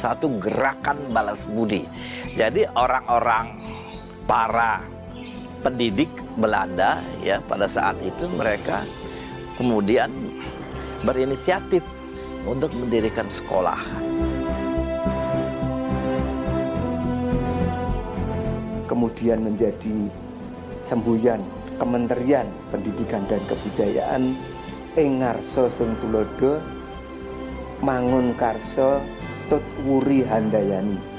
satu gerakan balas budi. Jadi orang-orang para pendidik Belanda ya pada saat itu mereka kemudian berinisiatif untuk mendirikan sekolah. Kemudian menjadi semboyan Kementerian Pendidikan dan Kebudayaan Engarso Sung Tulodo Mangun Karso Tut Wuri Handayani.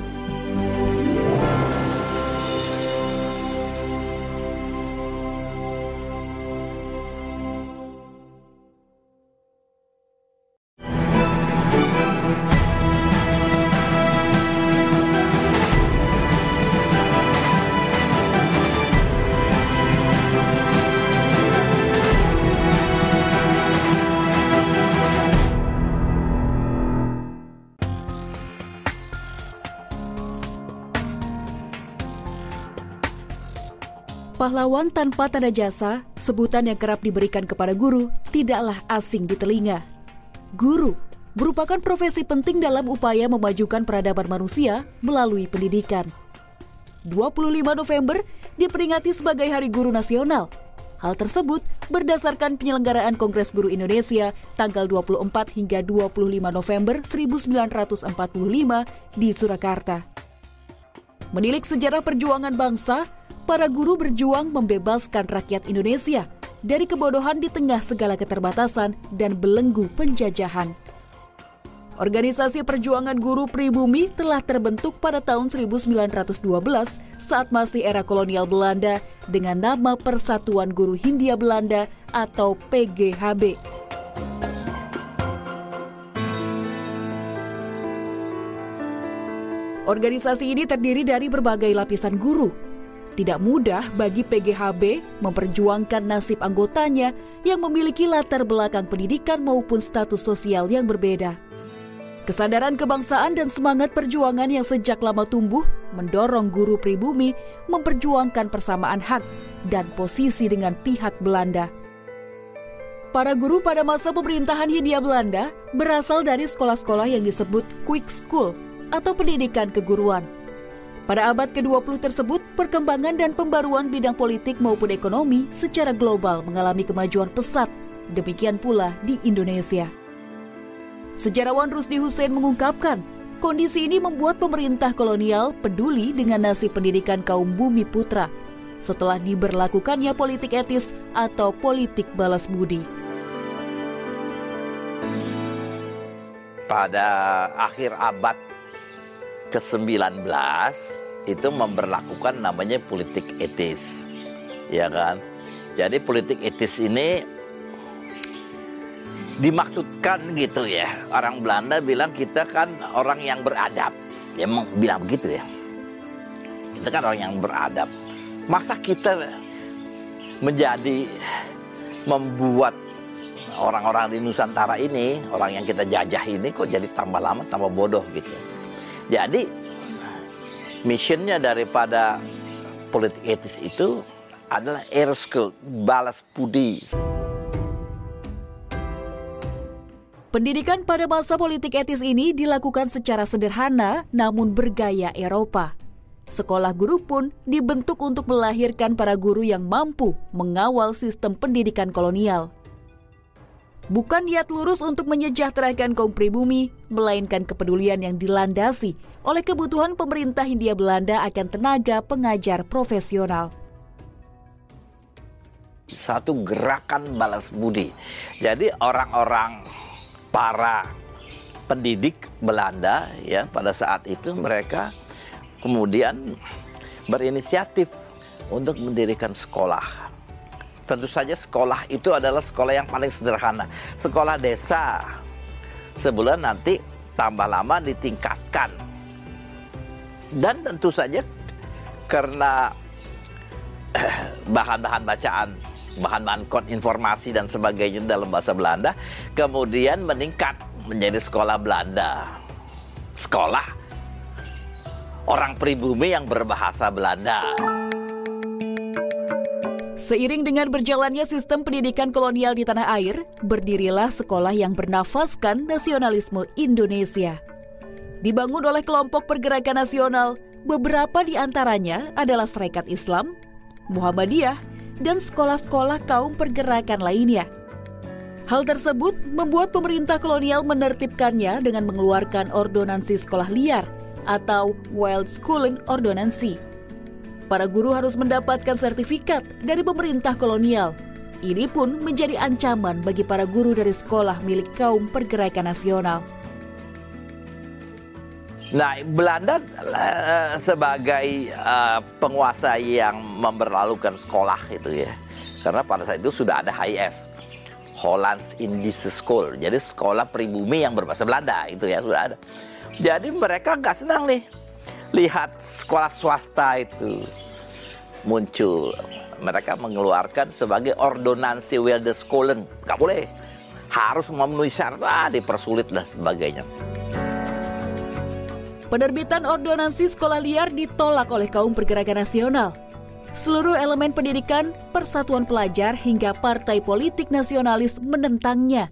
Pahlawan tanpa tanda jasa, sebutan yang kerap diberikan kepada guru, tidaklah asing di telinga. Guru merupakan profesi penting dalam upaya memajukan peradaban manusia melalui pendidikan. 25 November diperingati sebagai Hari Guru Nasional. Hal tersebut berdasarkan penyelenggaraan Kongres Guru Indonesia tanggal 24 hingga 25 November 1945 di Surakarta. Menilik sejarah perjuangan bangsa, para guru berjuang membebaskan rakyat Indonesia dari kebodohan di tengah segala keterbatasan dan belenggu penjajahan. Organisasi Perjuangan Guru Pribumi telah terbentuk pada tahun 1912 saat masih era kolonial Belanda dengan nama Persatuan Guru Hindia Belanda atau PGHB. Organisasi ini terdiri dari berbagai lapisan guru, tidak mudah bagi PGHB memperjuangkan nasib anggotanya yang memiliki latar belakang pendidikan maupun status sosial yang berbeda. Kesadaran kebangsaan dan semangat perjuangan yang sejak lama tumbuh mendorong guru pribumi memperjuangkan persamaan hak dan posisi dengan pihak Belanda. Para guru pada masa pemerintahan Hindia Belanda berasal dari sekolah-sekolah yang disebut quick school atau pendidikan keguruan pada abad ke-20 tersebut, perkembangan dan pembaruan bidang politik maupun ekonomi secara global mengalami kemajuan pesat. Demikian pula di Indonesia. Sejarawan Rusdi Hussein mengungkapkan, kondisi ini membuat pemerintah kolonial peduli dengan nasib pendidikan kaum bumi putra setelah diberlakukannya politik etis atau politik balas budi. Pada akhir abad ke-19 itu memperlakukan namanya politik etis. Ya kan? Jadi politik etis ini dimaksudkan gitu ya. Orang Belanda bilang kita kan orang yang beradab. Ya emang bilang begitu ya. Kita kan orang yang beradab. Masa kita menjadi membuat orang-orang di Nusantara ini, orang yang kita jajah ini kok jadi tambah lama tambah bodoh gitu. Jadi missionnya daripada politik etis itu adalah erskil balas budi. Pendidikan pada masa politik etis ini dilakukan secara sederhana namun bergaya Eropa. Sekolah guru pun dibentuk untuk melahirkan para guru yang mampu mengawal sistem pendidikan kolonial bukan niat lurus untuk menyejahterakan kaum pribumi, melainkan kepedulian yang dilandasi oleh kebutuhan pemerintah Hindia Belanda akan tenaga pengajar profesional. Satu gerakan balas budi. Jadi orang-orang para pendidik Belanda ya pada saat itu mereka kemudian berinisiatif untuk mendirikan sekolah tentu saja sekolah itu adalah sekolah yang paling sederhana. Sekolah desa. Sebulan nanti tambah lama ditingkatkan. Dan tentu saja karena bahan-bahan bacaan, bahan-bahan kod informasi dan sebagainya dalam bahasa Belanda, kemudian meningkat menjadi sekolah Belanda. Sekolah orang pribumi yang berbahasa Belanda. Seiring dengan berjalannya sistem pendidikan kolonial di tanah air, berdirilah sekolah yang bernafaskan nasionalisme Indonesia. Dibangun oleh kelompok pergerakan nasional, beberapa di antaranya adalah Serikat Islam, Muhammadiyah, dan sekolah-sekolah kaum pergerakan lainnya. Hal tersebut membuat pemerintah kolonial menertibkannya dengan mengeluarkan ordonansi sekolah liar atau Wild Schooling Ordonansi. Para guru harus mendapatkan sertifikat dari pemerintah kolonial. Ini pun menjadi ancaman bagi para guru dari sekolah milik kaum pergerakan nasional. Nah, Belanda uh, sebagai uh, penguasa yang memperlalukan sekolah itu ya. Karena pada saat itu sudah ada HIS, Hollands Indische School. Jadi sekolah pribumi yang berbahasa Belanda itu ya sudah ada. Jadi mereka nggak senang nih lihat sekolah swasta itu muncul. Mereka mengeluarkan sebagai ordonansi Wildeskolen. Nggak boleh. Harus memenuhi syarat, ah, dipersulit dan sebagainya. Penerbitan ordonansi sekolah liar ditolak oleh kaum pergerakan nasional. Seluruh elemen pendidikan, persatuan pelajar hingga partai politik nasionalis menentangnya.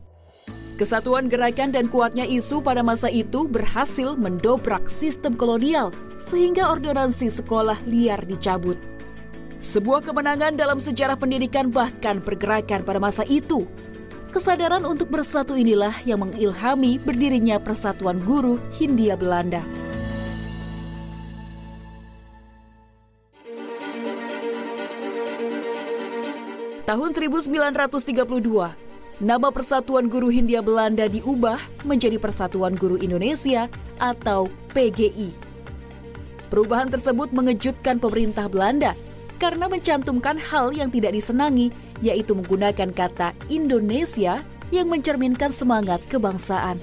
Kesatuan gerakan dan kuatnya isu pada masa itu berhasil mendobrak sistem kolonial sehingga ordonansi sekolah liar dicabut. Sebuah kemenangan dalam sejarah pendidikan bahkan pergerakan pada masa itu. Kesadaran untuk bersatu inilah yang mengilhami berdirinya Persatuan Guru Hindia Belanda. Tahun 1932, nama Persatuan Guru Hindia Belanda diubah menjadi Persatuan Guru Indonesia atau PGI. Perubahan tersebut mengejutkan pemerintah Belanda karena mencantumkan hal yang tidak disenangi, yaitu menggunakan kata Indonesia yang mencerminkan semangat kebangsaan.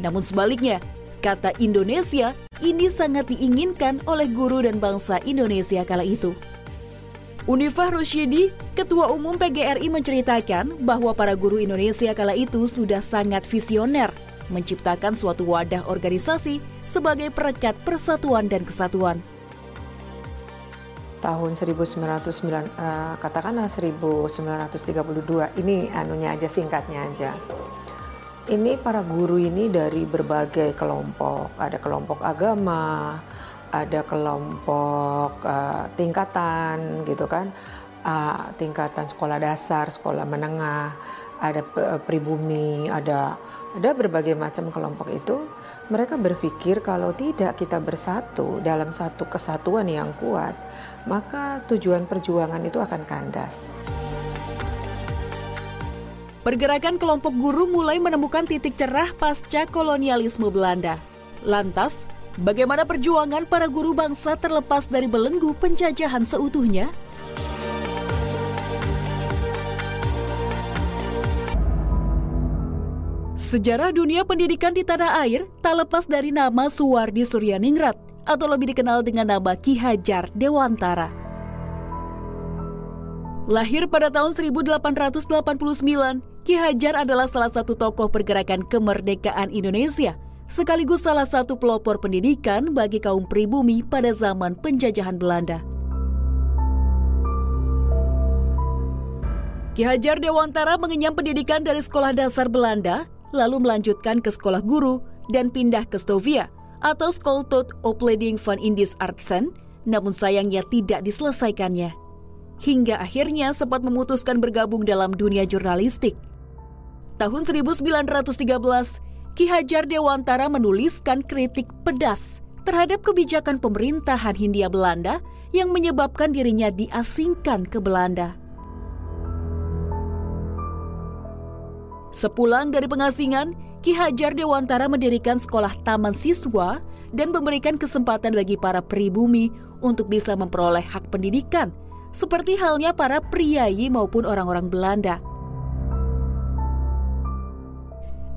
Namun sebaliknya, kata Indonesia ini sangat diinginkan oleh guru dan bangsa Indonesia kala itu. Unifah Rosyidi, Ketua Umum PGRI menceritakan bahwa para guru Indonesia kala itu sudah sangat visioner, menciptakan suatu wadah organisasi sebagai perekat persatuan dan kesatuan. Tahun 1909, uh, katakanlah 1932, ini anunya aja singkatnya aja. Ini para guru ini dari berbagai kelompok, ada kelompok agama, ada kelompok uh, tingkatan gitu kan. Uh, tingkatan sekolah dasar sekolah menengah ada pribumi ada ada berbagai macam kelompok itu. Mereka berpikir kalau tidak kita bersatu dalam satu kesatuan yang kuat maka tujuan perjuangan itu akan kandas. Pergerakan kelompok guru mulai menemukan titik cerah pasca kolonialisme Belanda. Lantas, Bagaimana perjuangan para guru bangsa terlepas dari belenggu penjajahan seutuhnya? Sejarah dunia pendidikan di tanah air tak lepas dari nama Suwardi Suryaningrat atau lebih dikenal dengan nama Ki Hajar Dewantara. Lahir pada tahun 1889, Ki Hajar adalah salah satu tokoh pergerakan kemerdekaan Indonesia – sekaligus salah satu pelopor pendidikan bagi kaum pribumi pada zaman penjajahan Belanda. Ki Hajar Dewantara mengenyam pendidikan dari sekolah dasar Belanda, lalu melanjutkan ke sekolah guru dan pindah ke Stovia atau Skoltot Opleiding van Indis Artsen, namun sayangnya tidak diselesaikannya. Hingga akhirnya sempat memutuskan bergabung dalam dunia jurnalistik. Tahun 1913, Ki Hajar Dewantara menuliskan kritik pedas terhadap kebijakan pemerintahan Hindia Belanda yang menyebabkan dirinya diasingkan ke Belanda. Sepulang dari pengasingan, Ki Hajar Dewantara mendirikan sekolah taman siswa dan memberikan kesempatan bagi para pribumi untuk bisa memperoleh hak pendidikan, seperti halnya para priayi maupun orang-orang Belanda.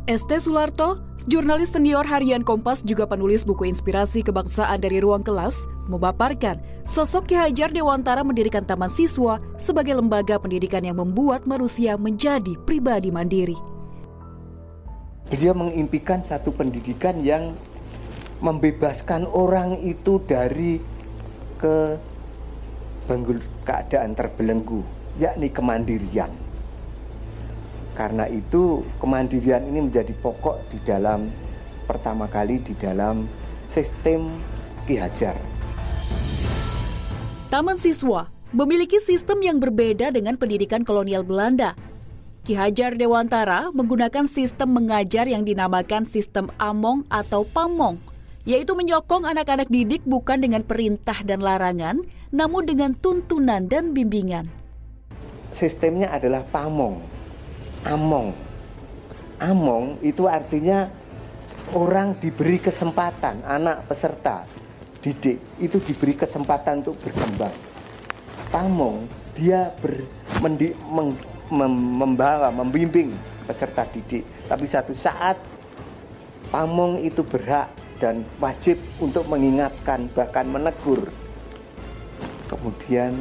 ST Sularto, jurnalis senior harian Kompas juga penulis buku inspirasi kebangsaan dari ruang kelas, memaparkan sosok Ki Hajar Dewantara mendirikan Taman Siswa sebagai lembaga pendidikan yang membuat manusia menjadi pribadi mandiri. Beliau mengimpikan satu pendidikan yang membebaskan orang itu dari ke keadaan terbelenggu, yakni kemandirian karena itu kemandirian ini menjadi pokok di dalam pertama kali di dalam sistem Ki Hajar. Taman Siswa memiliki sistem yang berbeda dengan pendidikan kolonial Belanda. Ki Hajar Dewantara menggunakan sistem mengajar yang dinamakan sistem Among atau Pamong, yaitu menyokong anak-anak didik bukan dengan perintah dan larangan, namun dengan tuntunan dan bimbingan. Sistemnya adalah Pamong, Among. Among itu artinya orang diberi kesempatan, anak peserta didik itu diberi kesempatan untuk berkembang. Pamong dia ber, mendi, meng, mem, membawa, membimbing peserta didik. Tapi satu saat Pamong itu berhak dan wajib untuk mengingatkan bahkan menegur. Kemudian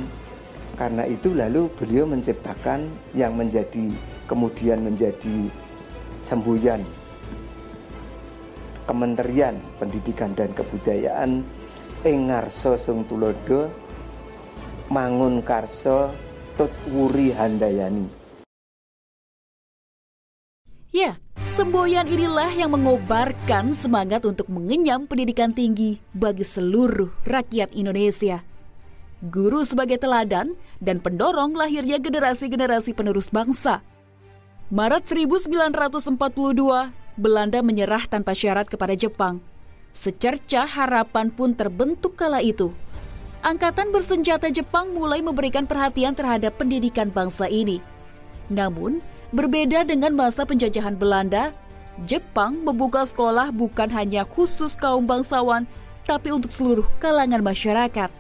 karena itu lalu beliau menciptakan yang menjadi kemudian menjadi semboyan Kementerian Pendidikan dan Kebudayaan Engarso Sung Tulodo Mangun Karso Tut Wuri Handayani. Ya, semboyan inilah yang mengobarkan semangat untuk mengenyam pendidikan tinggi bagi seluruh rakyat Indonesia. Guru sebagai teladan dan pendorong lahirnya generasi-generasi penerus bangsa. Maret 1942, Belanda menyerah tanpa syarat kepada Jepang. Secercah harapan pun terbentuk kala itu. Angkatan bersenjata Jepang mulai memberikan perhatian terhadap pendidikan bangsa ini. Namun, berbeda dengan masa penjajahan Belanda, Jepang membuka sekolah bukan hanya khusus kaum bangsawan, tapi untuk seluruh kalangan masyarakat.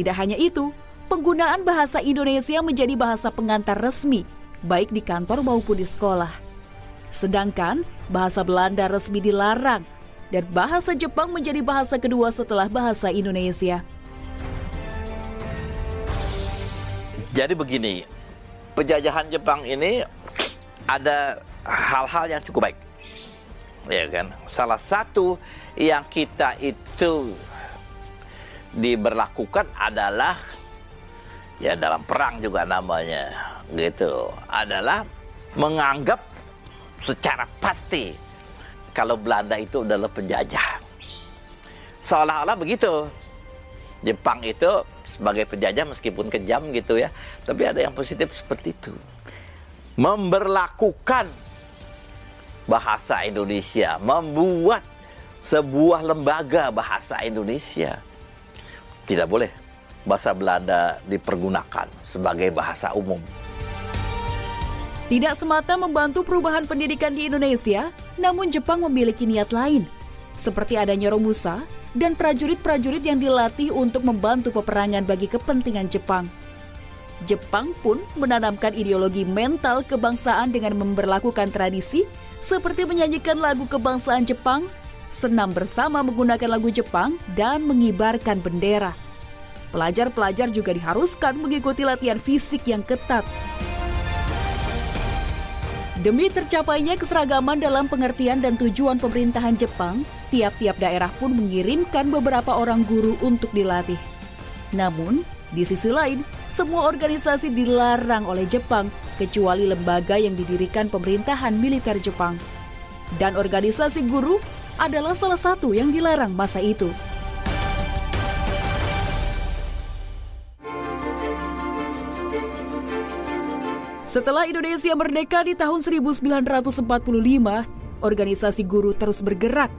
Tidak hanya itu, penggunaan bahasa Indonesia menjadi bahasa pengantar resmi, baik di kantor maupun di sekolah. Sedangkan bahasa Belanda resmi dilarang, dan bahasa Jepang menjadi bahasa kedua setelah bahasa Indonesia. Jadi begini, penjajahan Jepang ini ada hal-hal yang cukup baik. Ya kan? Salah satu yang kita itu diberlakukan adalah ya dalam perang juga namanya gitu adalah menganggap secara pasti kalau Belanda itu adalah penjajah seolah-olah begitu Jepang itu sebagai penjajah meskipun kejam gitu ya, tapi ada yang positif seperti itu. Memberlakukan bahasa Indonesia, membuat sebuah lembaga bahasa Indonesia. Tidak boleh bahasa Belanda dipergunakan sebagai bahasa umum. Tidak semata membantu perubahan pendidikan di Indonesia, namun Jepang memiliki niat lain, seperti adanya Romusa dan prajurit-prajurit yang dilatih untuk membantu peperangan bagi kepentingan Jepang. Jepang pun menanamkan ideologi mental kebangsaan dengan memperlakukan tradisi seperti menyanyikan lagu kebangsaan Jepang, senam bersama menggunakan lagu Jepang, dan mengibarkan bendera. Pelajar-pelajar juga diharuskan mengikuti latihan fisik yang ketat. Demi tercapainya keseragaman dalam pengertian dan tujuan pemerintahan Jepang, tiap-tiap daerah pun mengirimkan beberapa orang guru untuk dilatih. Namun, di sisi lain, semua organisasi dilarang oleh Jepang kecuali lembaga yang didirikan pemerintahan militer Jepang. Dan organisasi guru adalah salah satu yang dilarang masa itu. Setelah Indonesia merdeka di tahun 1945, organisasi guru terus bergerak,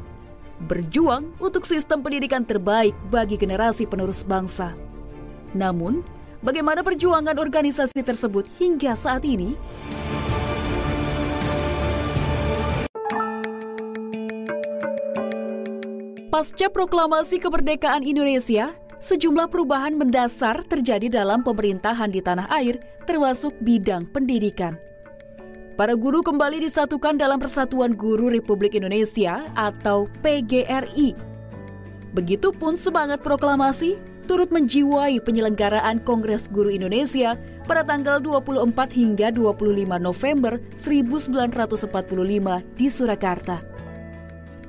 berjuang untuk sistem pendidikan terbaik bagi generasi penerus bangsa. Namun, bagaimana perjuangan organisasi tersebut hingga saat ini? Pasca proklamasi kemerdekaan Indonesia, sejumlah perubahan mendasar terjadi dalam pemerintahan di tanah air, termasuk bidang pendidikan. Para guru kembali disatukan dalam Persatuan Guru Republik Indonesia atau PGRI. Begitupun semangat proklamasi turut menjiwai penyelenggaraan Kongres Guru Indonesia pada tanggal 24 hingga 25 November 1945 di Surakarta.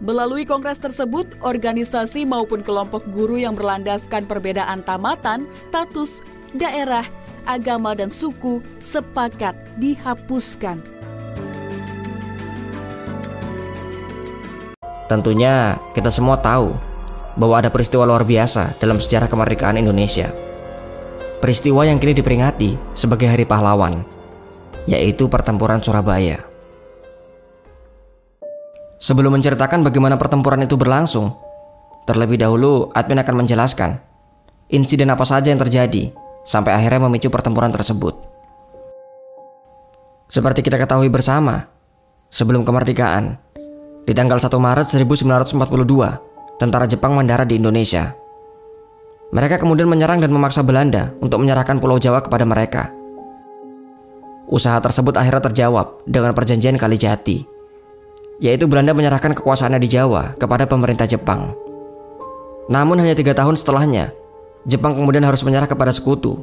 Melalui kongres tersebut, organisasi maupun kelompok guru yang berlandaskan perbedaan tamatan, status, daerah, agama, dan suku sepakat dihapuskan. Tentunya kita semua tahu bahwa ada peristiwa luar biasa dalam sejarah kemerdekaan Indonesia. Peristiwa yang kini diperingati sebagai Hari Pahlawan, yaitu Pertempuran Surabaya. Sebelum menceritakan bagaimana pertempuran itu berlangsung, terlebih dahulu admin akan menjelaskan insiden apa saja yang terjadi sampai akhirnya memicu pertempuran tersebut. Seperti kita ketahui bersama, sebelum kemerdekaan, di tanggal 1 Maret 1942, tentara Jepang mendarat di Indonesia. Mereka kemudian menyerang dan memaksa Belanda untuk menyerahkan Pulau Jawa kepada mereka. Usaha tersebut akhirnya terjawab dengan perjanjian Kalijati, yaitu Belanda menyerahkan kekuasaannya di Jawa kepada pemerintah Jepang. Namun hanya tiga tahun setelahnya, Jepang kemudian harus menyerah kepada sekutu,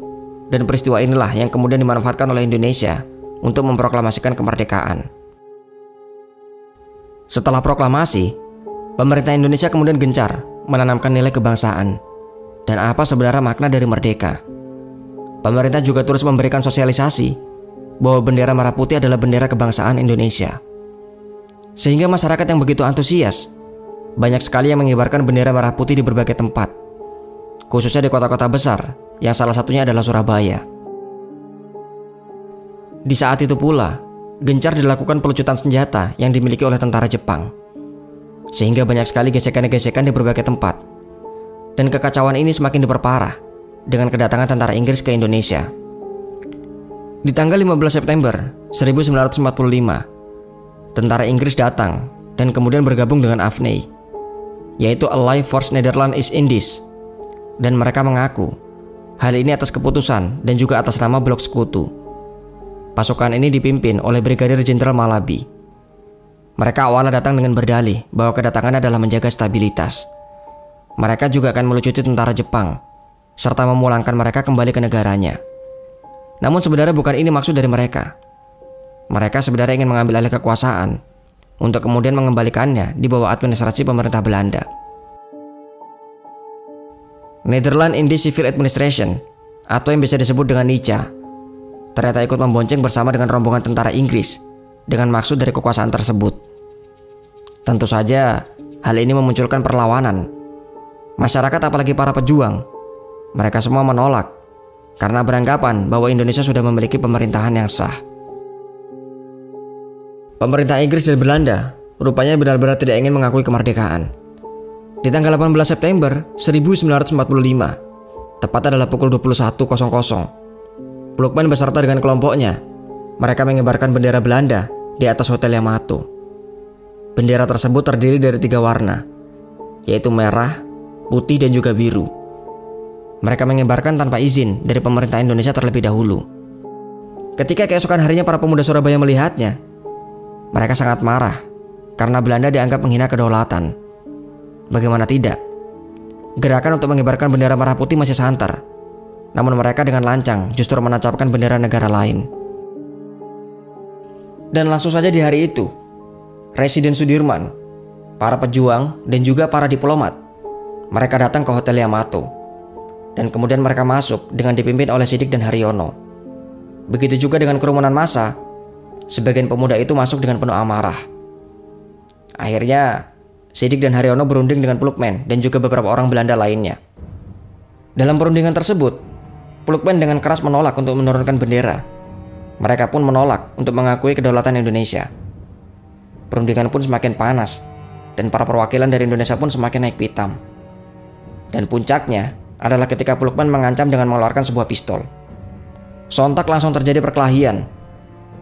dan peristiwa inilah yang kemudian dimanfaatkan oleh Indonesia untuk memproklamasikan kemerdekaan. Setelah proklamasi, pemerintah Indonesia kemudian gencar menanamkan nilai kebangsaan dan apa sebenarnya makna dari merdeka. Pemerintah juga terus memberikan sosialisasi bahwa bendera merah putih adalah bendera kebangsaan Indonesia. Sehingga masyarakat yang begitu antusias, banyak sekali yang mengibarkan bendera merah putih di berbagai tempat, khususnya di kota-kota besar, yang salah satunya adalah Surabaya. Di saat itu pula, gencar dilakukan pelucutan senjata yang dimiliki oleh tentara Jepang. Sehingga banyak sekali gesekan-gesekan di berbagai tempat. Dan kekacauan ini semakin diperparah dengan kedatangan tentara Inggris ke Indonesia. Di tanggal 15 September 1945, tentara Inggris datang dan kemudian bergabung dengan AFNI, yaitu Allied Force Netherlands East Indies. Dan mereka mengaku hal ini atas keputusan dan juga atas nama blok sekutu Pasukan ini dipimpin oleh Brigadir Jenderal Malabi. Mereka awalnya datang dengan berdalih bahwa kedatangannya adalah menjaga stabilitas. Mereka juga akan melucuti tentara Jepang, serta memulangkan mereka kembali ke negaranya. Namun sebenarnya bukan ini maksud dari mereka. Mereka sebenarnya ingin mengambil alih kekuasaan untuk kemudian mengembalikannya di bawah administrasi pemerintah Belanda. Netherlands Indies Civil Administration atau yang bisa disebut dengan NICA ternyata ikut membonceng bersama dengan rombongan tentara Inggris dengan maksud dari kekuasaan tersebut. Tentu saja, hal ini memunculkan perlawanan. Masyarakat apalagi para pejuang, mereka semua menolak karena beranggapan bahwa Indonesia sudah memiliki pemerintahan yang sah. Pemerintah Inggris dan Belanda rupanya benar-benar tidak ingin mengakui kemerdekaan. Di tanggal 18 September 1945, tepat adalah pukul 21.00, Blokman beserta dengan kelompoknya. Mereka mengibarkan bendera Belanda di atas Hotel Yamato. Bendera tersebut terdiri dari tiga warna, yaitu merah, putih, dan juga biru. Mereka mengibarkan tanpa izin dari pemerintah Indonesia terlebih dahulu. Ketika keesokan harinya para pemuda Surabaya melihatnya, mereka sangat marah karena Belanda dianggap menghina kedaulatan. Bagaimana tidak? Gerakan untuk mengibarkan bendera merah putih masih santer namun mereka dengan lancang justru menancapkan bendera negara lain. Dan langsung saja di hari itu, Residen Sudirman, para pejuang, dan juga para diplomat, mereka datang ke Hotel Yamato. Dan kemudian mereka masuk dengan dipimpin oleh Sidik dan Haryono. Begitu juga dengan kerumunan massa, sebagian pemuda itu masuk dengan penuh amarah. Akhirnya, Sidik dan Haryono berunding dengan Plukman dan juga beberapa orang Belanda lainnya. Dalam perundingan tersebut, Plukman dengan keras menolak untuk menurunkan bendera. Mereka pun menolak untuk mengakui kedaulatan Indonesia. Perundingan pun semakin panas, dan para perwakilan dari Indonesia pun semakin naik pitam. Dan puncaknya adalah ketika Plukman mengancam dengan mengeluarkan sebuah pistol. Sontak langsung terjadi perkelahian.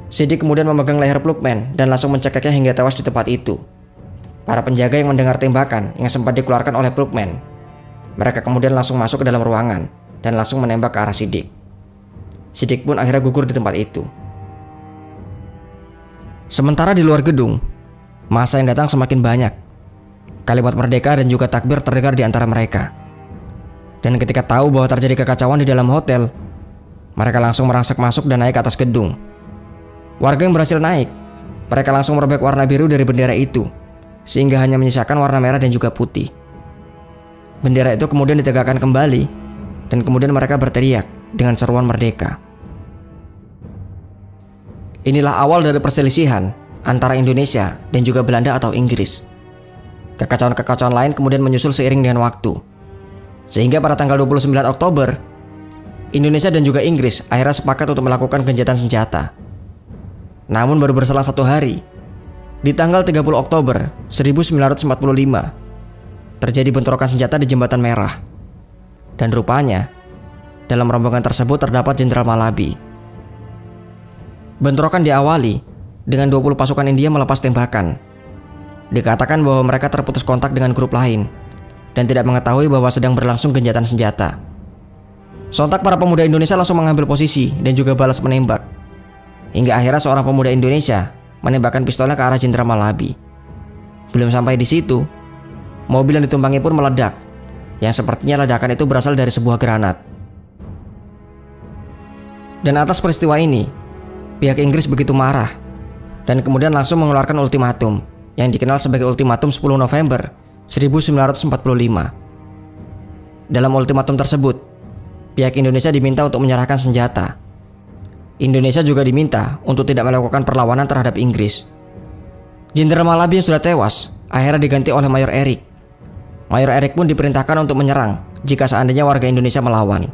Sidik kemudian memegang leher Plukman dan langsung mencekiknya hingga tewas di tempat itu. Para penjaga yang mendengar tembakan yang sempat dikeluarkan oleh Plukman, mereka kemudian langsung masuk ke dalam ruangan dan langsung menembak ke arah Sidik. Sidik pun akhirnya gugur di tempat itu. Sementara di luar gedung, masa yang datang semakin banyak. Kalimat merdeka dan juga takbir terdengar di antara mereka. Dan ketika tahu bahwa terjadi kekacauan di dalam hotel, mereka langsung merangsek masuk dan naik ke atas gedung. Warga yang berhasil naik, mereka langsung merobek warna biru dari bendera itu, sehingga hanya menyisakan warna merah dan juga putih. Bendera itu kemudian ditegakkan kembali dan kemudian mereka berteriak dengan seruan merdeka. Inilah awal dari perselisihan antara Indonesia dan juga Belanda atau Inggris. Kekacauan-kekacauan lain kemudian menyusul seiring dengan waktu. Sehingga pada tanggal 29 Oktober, Indonesia dan juga Inggris akhirnya sepakat untuk melakukan gencatan senjata. Namun baru berselang satu hari, di tanggal 30 Oktober 1945, terjadi bentrokan senjata di Jembatan Merah. Dan rupanya, dalam rombongan tersebut terdapat Jenderal Malabi. Bentrokan diawali dengan 20 pasukan India melepas tembakan. Dikatakan bahwa mereka terputus kontak dengan grup lain dan tidak mengetahui bahwa sedang berlangsung genjatan senjata. Sontak para pemuda Indonesia langsung mengambil posisi dan juga balas menembak. Hingga akhirnya seorang pemuda Indonesia menembakkan pistolnya ke arah Jenderal Malabi. Belum sampai di situ, mobil yang ditumpangi pun meledak. Yang sepertinya ledakan itu berasal dari sebuah granat. Dan atas peristiwa ini, pihak Inggris begitu marah dan kemudian langsung mengeluarkan ultimatum yang dikenal sebagai ultimatum 10 November 1945. Dalam ultimatum tersebut, pihak Indonesia diminta untuk menyerahkan senjata. Indonesia juga diminta untuk tidak melakukan perlawanan terhadap Inggris. Jenderal Malabi yang sudah tewas akhirnya diganti oleh Mayor Erik. Mayor Erik pun diperintahkan untuk menyerang jika seandainya warga Indonesia melawan.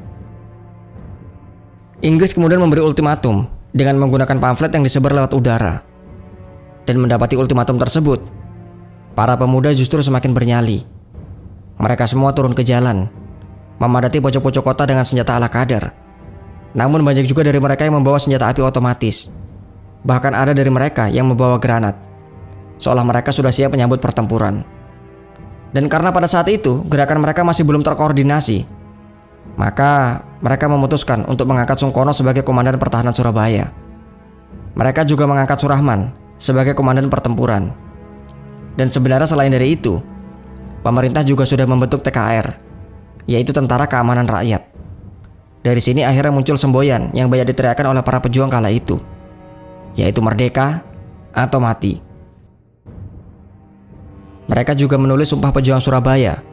Inggris kemudian memberi ultimatum dengan menggunakan pamflet yang disebar lewat udara. Dan mendapati ultimatum tersebut, para pemuda justru semakin bernyali. Mereka semua turun ke jalan, memadati pojok-pojok kota dengan senjata ala kader. Namun banyak juga dari mereka yang membawa senjata api otomatis. Bahkan ada dari mereka yang membawa granat. Seolah mereka sudah siap menyambut pertempuran. Dan karena pada saat itu gerakan mereka masih belum terkoordinasi, maka mereka memutuskan untuk mengangkat Sungkono sebagai komandan pertahanan Surabaya. Mereka juga mengangkat Surahman sebagai komandan pertempuran. Dan sebenarnya selain dari itu, pemerintah juga sudah membentuk TKR, yaitu Tentara Keamanan Rakyat. Dari sini akhirnya muncul semboyan yang banyak diteriakan oleh para pejuang kala itu, yaitu merdeka atau mati. Mereka juga menulis Sumpah Pejuang Surabaya,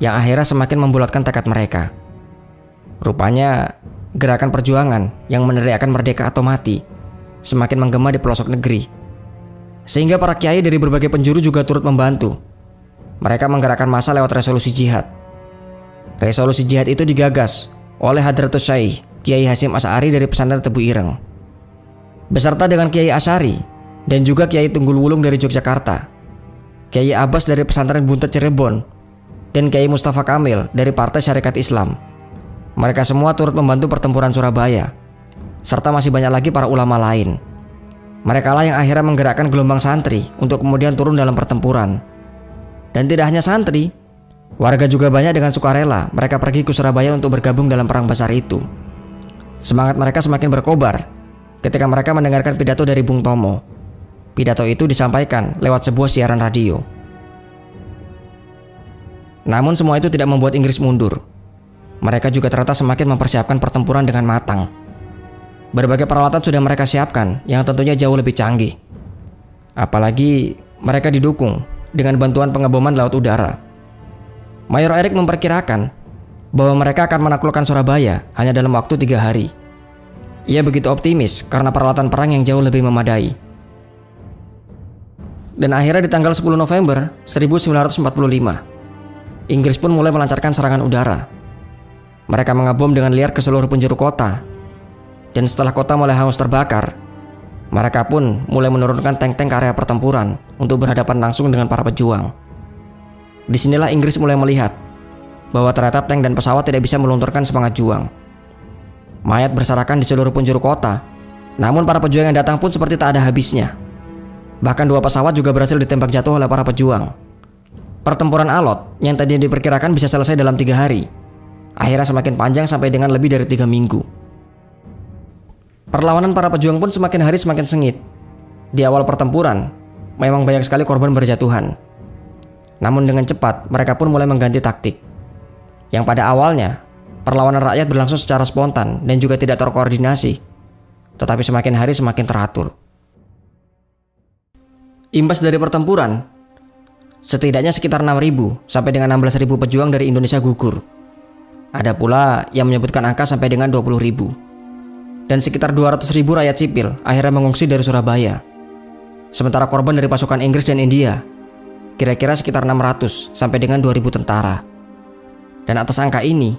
yang akhirnya semakin membulatkan tekad mereka. Rupanya, gerakan perjuangan yang meneriakkan merdeka atau mati semakin menggema di pelosok negeri sehingga para kiai dari berbagai penjuru juga turut membantu. Mereka menggerakkan masa lewat resolusi jihad. Resolusi jihad itu digagas oleh Hadratus Syekh Kiai Hasim Asari dari pesantren Tebu Ireng. Beserta dengan Kiai Asari dan juga Kiai Tunggul Wulung dari Yogyakarta, Kiai Abbas dari pesantren Buntet Cirebon, dan Kiai Mustafa Kamil dari Partai Syarikat Islam. Mereka semua turut membantu pertempuran Surabaya, serta masih banyak lagi para ulama lain. Mereka lah yang akhirnya menggerakkan gelombang santri untuk kemudian turun dalam pertempuran. Dan tidak hanya santri, warga juga banyak dengan sukarela mereka pergi ke Surabaya untuk bergabung dalam perang besar itu. Semangat mereka semakin berkobar ketika mereka mendengarkan pidato dari Bung Tomo. Pidato itu disampaikan lewat sebuah siaran radio. Namun semua itu tidak membuat Inggris mundur. Mereka juga ternyata semakin mempersiapkan pertempuran dengan matang. Berbagai peralatan sudah mereka siapkan yang tentunya jauh lebih canggih. Apalagi mereka didukung dengan bantuan pengeboman laut udara. Mayor Erik memperkirakan bahwa mereka akan menaklukkan Surabaya hanya dalam waktu tiga hari. Ia begitu optimis karena peralatan perang yang jauh lebih memadai. Dan akhirnya di tanggal 10 November 1945, Inggris pun mulai melancarkan serangan udara. Mereka mengebom dengan liar ke seluruh penjuru kota dan setelah kota mulai hangus terbakar, mereka pun mulai menurunkan tank-tank area pertempuran untuk berhadapan langsung dengan para pejuang. Di sinilah Inggris mulai melihat bahwa ternyata tank dan pesawat tidak bisa melunturkan semangat juang. Mayat berserakan di seluruh penjuru kota, namun para pejuang yang datang pun seperti tak ada habisnya. Bahkan dua pesawat juga berhasil ditembak jatuh oleh para pejuang. Pertempuran alot yang tadinya diperkirakan bisa selesai dalam tiga hari, akhirnya semakin panjang sampai dengan lebih dari tiga minggu. Perlawanan para pejuang pun semakin hari semakin sengit. Di awal pertempuran, memang banyak sekali korban berjatuhan. Namun dengan cepat, mereka pun mulai mengganti taktik. Yang pada awalnya, perlawanan rakyat berlangsung secara spontan dan juga tidak terkoordinasi. Tetapi semakin hari semakin teratur. Imbas dari pertempuran, setidaknya sekitar 6.000 sampai dengan 16.000 pejuang dari Indonesia gugur. Ada pula yang menyebutkan angka sampai dengan 20.000 dan sekitar 200 ribu rakyat sipil akhirnya mengungsi dari Surabaya. Sementara korban dari pasukan Inggris dan India kira-kira sekitar 600 sampai dengan 2000 tentara. Dan atas angka ini,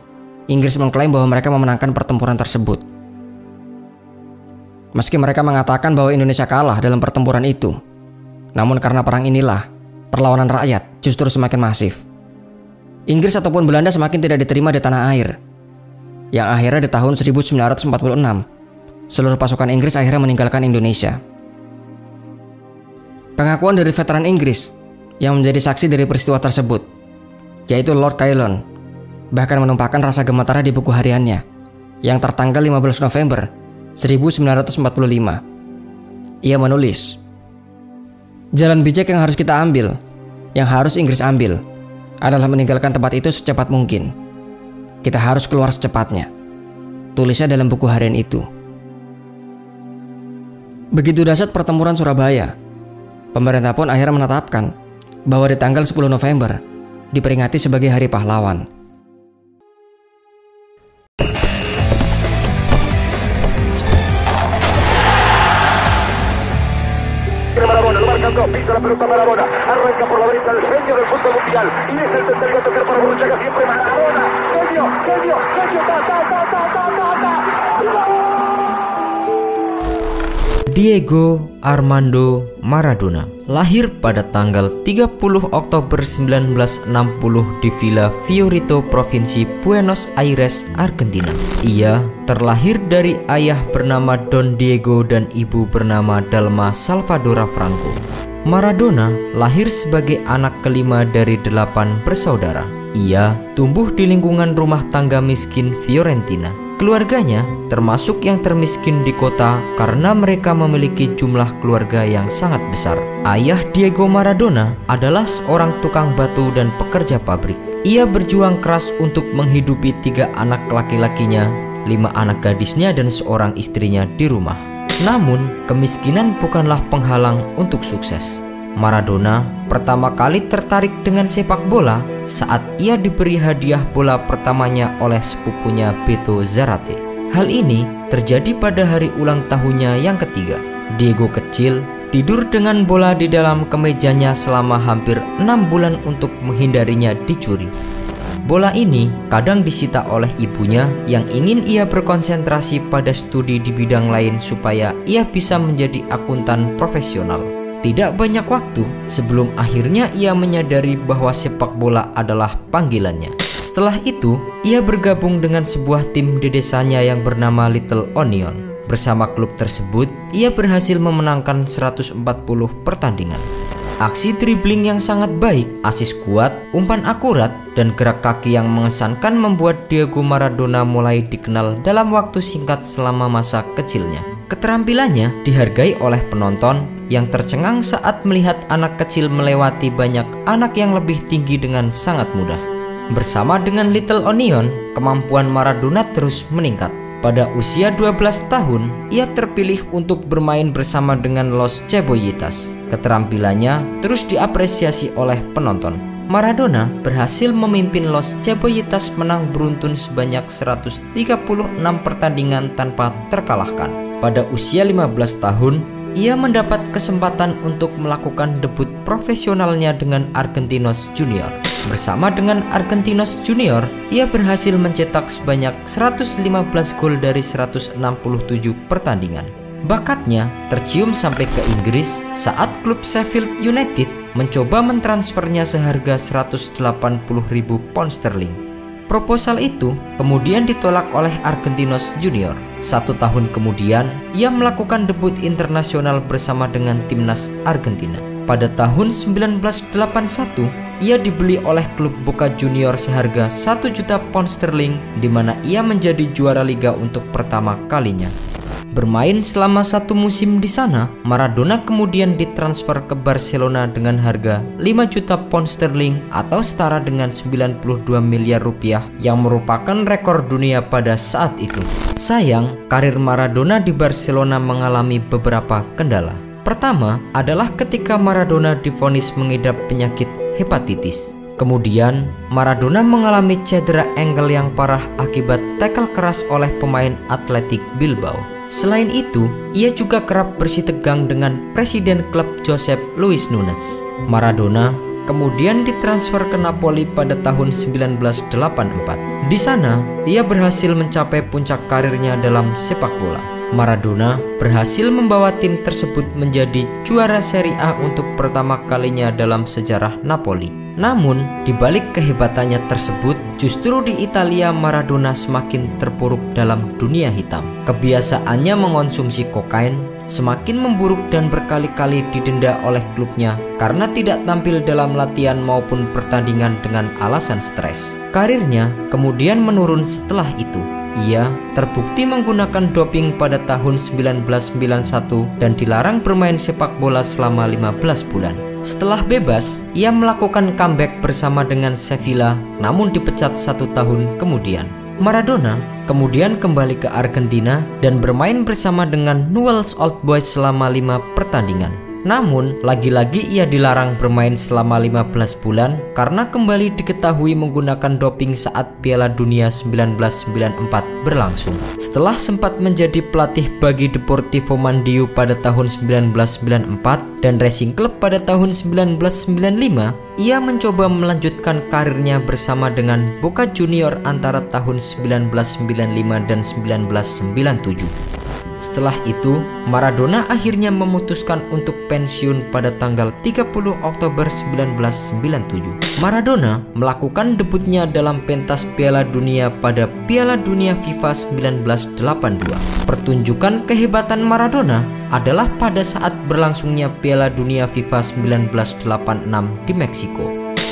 Inggris mengklaim bahwa mereka memenangkan pertempuran tersebut. Meski mereka mengatakan bahwa Indonesia kalah dalam pertempuran itu, namun karena perang inilah, perlawanan rakyat justru semakin masif. Inggris ataupun Belanda semakin tidak diterima di tanah air. Yang akhirnya di tahun 1946, seluruh pasukan Inggris akhirnya meninggalkan Indonesia. Pengakuan dari veteran Inggris yang menjadi saksi dari peristiwa tersebut, yaitu Lord Kailon, bahkan menumpahkan rasa gemetarnya di buku hariannya yang tertanggal 15 November 1945. Ia menulis, Jalan bijak yang harus kita ambil, yang harus Inggris ambil, adalah meninggalkan tempat itu secepat mungkin. Kita harus keluar secepatnya. Tulisnya dalam buku harian itu. Begitu dahsyat pertempuran Surabaya, pemerintah pun akhirnya menetapkan bahwa di tanggal 10 November diperingati sebagai Hari Pahlawan. Diego Armando Maradona lahir pada tanggal 30 Oktober 1960 di Villa Fiorito, Provinsi Buenos Aires, Argentina. Ia terlahir dari ayah bernama Don Diego dan ibu bernama Dalma Salvadora Franco. Maradona lahir sebagai anak kelima dari delapan bersaudara. Ia tumbuh di lingkungan rumah tangga miskin Fiorentina. Keluarganya termasuk yang termiskin di kota karena mereka memiliki jumlah keluarga yang sangat besar. Ayah Diego Maradona adalah seorang tukang batu dan pekerja pabrik. Ia berjuang keras untuk menghidupi tiga anak laki-lakinya, lima anak gadisnya dan seorang istrinya di rumah. Namun, kemiskinan bukanlah penghalang untuk sukses. Maradona pertama kali tertarik dengan sepak bola saat ia diberi hadiah bola pertamanya oleh sepupunya Beto Zarate. Hal ini terjadi pada hari ulang tahunnya yang ketiga. Diego kecil tidur dengan bola di dalam kemejanya selama hampir enam bulan untuk menghindarinya dicuri. Bola ini kadang disita oleh ibunya yang ingin ia berkonsentrasi pada studi di bidang lain supaya ia bisa menjadi akuntan profesional. Tidak banyak waktu sebelum akhirnya ia menyadari bahwa sepak bola adalah panggilannya. Setelah itu, ia bergabung dengan sebuah tim di desanya yang bernama Little Onion. Bersama klub tersebut, ia berhasil memenangkan 140 pertandingan. Aksi dribbling yang sangat baik, asis kuat, umpan akurat, dan gerak kaki yang mengesankan membuat Diego Maradona mulai dikenal dalam waktu singkat selama masa kecilnya. Keterampilannya dihargai oleh penonton yang tercengang saat melihat anak kecil melewati banyak anak yang lebih tinggi dengan sangat mudah. Bersama dengan Little Onion, kemampuan Maradona terus meningkat. Pada usia 12 tahun, ia terpilih untuk bermain bersama dengan Los Cebollitas. Keterampilannya terus diapresiasi oleh penonton. Maradona berhasil memimpin Los Cebollitas menang beruntun sebanyak 136 pertandingan tanpa terkalahkan. Pada usia 15 tahun, ia mendapat kesempatan untuk melakukan debut profesionalnya dengan Argentinos Junior. Bersama dengan Argentinos Junior, ia berhasil mencetak sebanyak 115 gol dari 167 pertandingan. Bakatnya tercium sampai ke Inggris saat klub Sheffield United mencoba mentransfernya seharga 180.000 pound sterling. Proposal itu kemudian ditolak oleh Argentinos Junior. Satu tahun kemudian, ia melakukan debut internasional bersama dengan timnas Argentina. Pada tahun 1981, ia dibeli oleh klub Boca Junior seharga 1 juta pound sterling di mana ia menjadi juara liga untuk pertama kalinya. Bermain selama satu musim di sana, Maradona kemudian ditransfer ke Barcelona dengan harga 5 juta pound sterling atau setara dengan 92 miliar rupiah yang merupakan rekor dunia pada saat itu. Sayang, karir Maradona di Barcelona mengalami beberapa kendala. Pertama adalah ketika Maradona divonis mengidap penyakit hepatitis. Kemudian, Maradona mengalami cedera ankle yang parah akibat tackle keras oleh pemain Atletik Bilbao. Selain itu, ia juga kerap bersitegang dengan presiden klub Josep Luis Nunes. Maradona kemudian ditransfer ke Napoli pada tahun 1984. Di sana, ia berhasil mencapai puncak karirnya dalam sepak bola. Maradona berhasil membawa tim tersebut menjadi juara Serie A untuk pertama kalinya dalam sejarah Napoli. Namun, di balik kehebatannya tersebut, justru di Italia Maradona semakin terpuruk dalam dunia hitam. Kebiasaannya mengonsumsi kokain semakin memburuk dan berkali-kali didenda oleh klubnya karena tidak tampil dalam latihan maupun pertandingan dengan alasan stres. Karirnya kemudian menurun setelah itu. Ia terbukti menggunakan doping pada tahun 1991 dan dilarang bermain sepak bola selama 15 bulan. Setelah bebas, ia melakukan comeback bersama dengan Sevilla namun dipecat satu tahun kemudian. Maradona kemudian kembali ke Argentina dan bermain bersama dengan Newell's Old Boys selama lima pertandingan. Namun, lagi-lagi ia dilarang bermain selama 15 bulan karena kembali diketahui menggunakan doping saat Piala Dunia 1994 berlangsung. Setelah sempat menjadi pelatih bagi Deportivo Mandiu pada tahun 1994 dan Racing Club pada tahun 1995, ia mencoba melanjutkan karirnya bersama dengan Boca Junior antara tahun 1995 dan 1997. Setelah itu, Maradona akhirnya memutuskan untuk pensiun pada tanggal 30 Oktober 1997. Maradona melakukan debutnya dalam pentas Piala Dunia pada Piala Dunia FIFA 1982. Pertunjukan kehebatan Maradona adalah pada saat berlangsungnya Piala Dunia FIFA 1986 di Meksiko.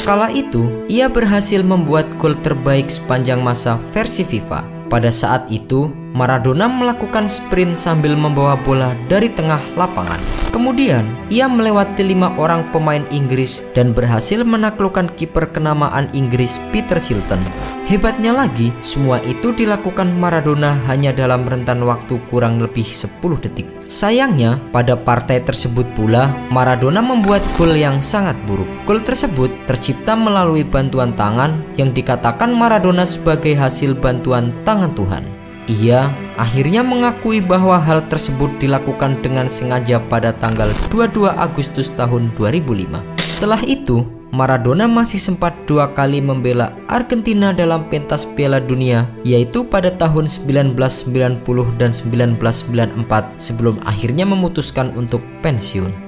Kala itu, ia berhasil membuat gol terbaik sepanjang masa versi FIFA. Pada saat itu, Maradona melakukan sprint sambil membawa bola dari tengah lapangan. Kemudian, ia melewati lima orang pemain Inggris dan berhasil menaklukkan kiper kenamaan Inggris Peter Shilton. Hebatnya lagi, semua itu dilakukan Maradona hanya dalam rentan waktu kurang lebih 10 detik. Sayangnya, pada partai tersebut pula, Maradona membuat gol yang sangat buruk. Gol tersebut tercipta melalui bantuan tangan yang dikatakan Maradona sebagai hasil bantuan tangan Tuhan. Ia akhirnya mengakui bahwa hal tersebut dilakukan dengan sengaja pada tanggal 22 Agustus tahun 2005. Setelah itu, Maradona masih sempat dua kali membela Argentina dalam pentas Piala Dunia, yaitu pada tahun 1990 dan 1994 sebelum akhirnya memutuskan untuk pensiun.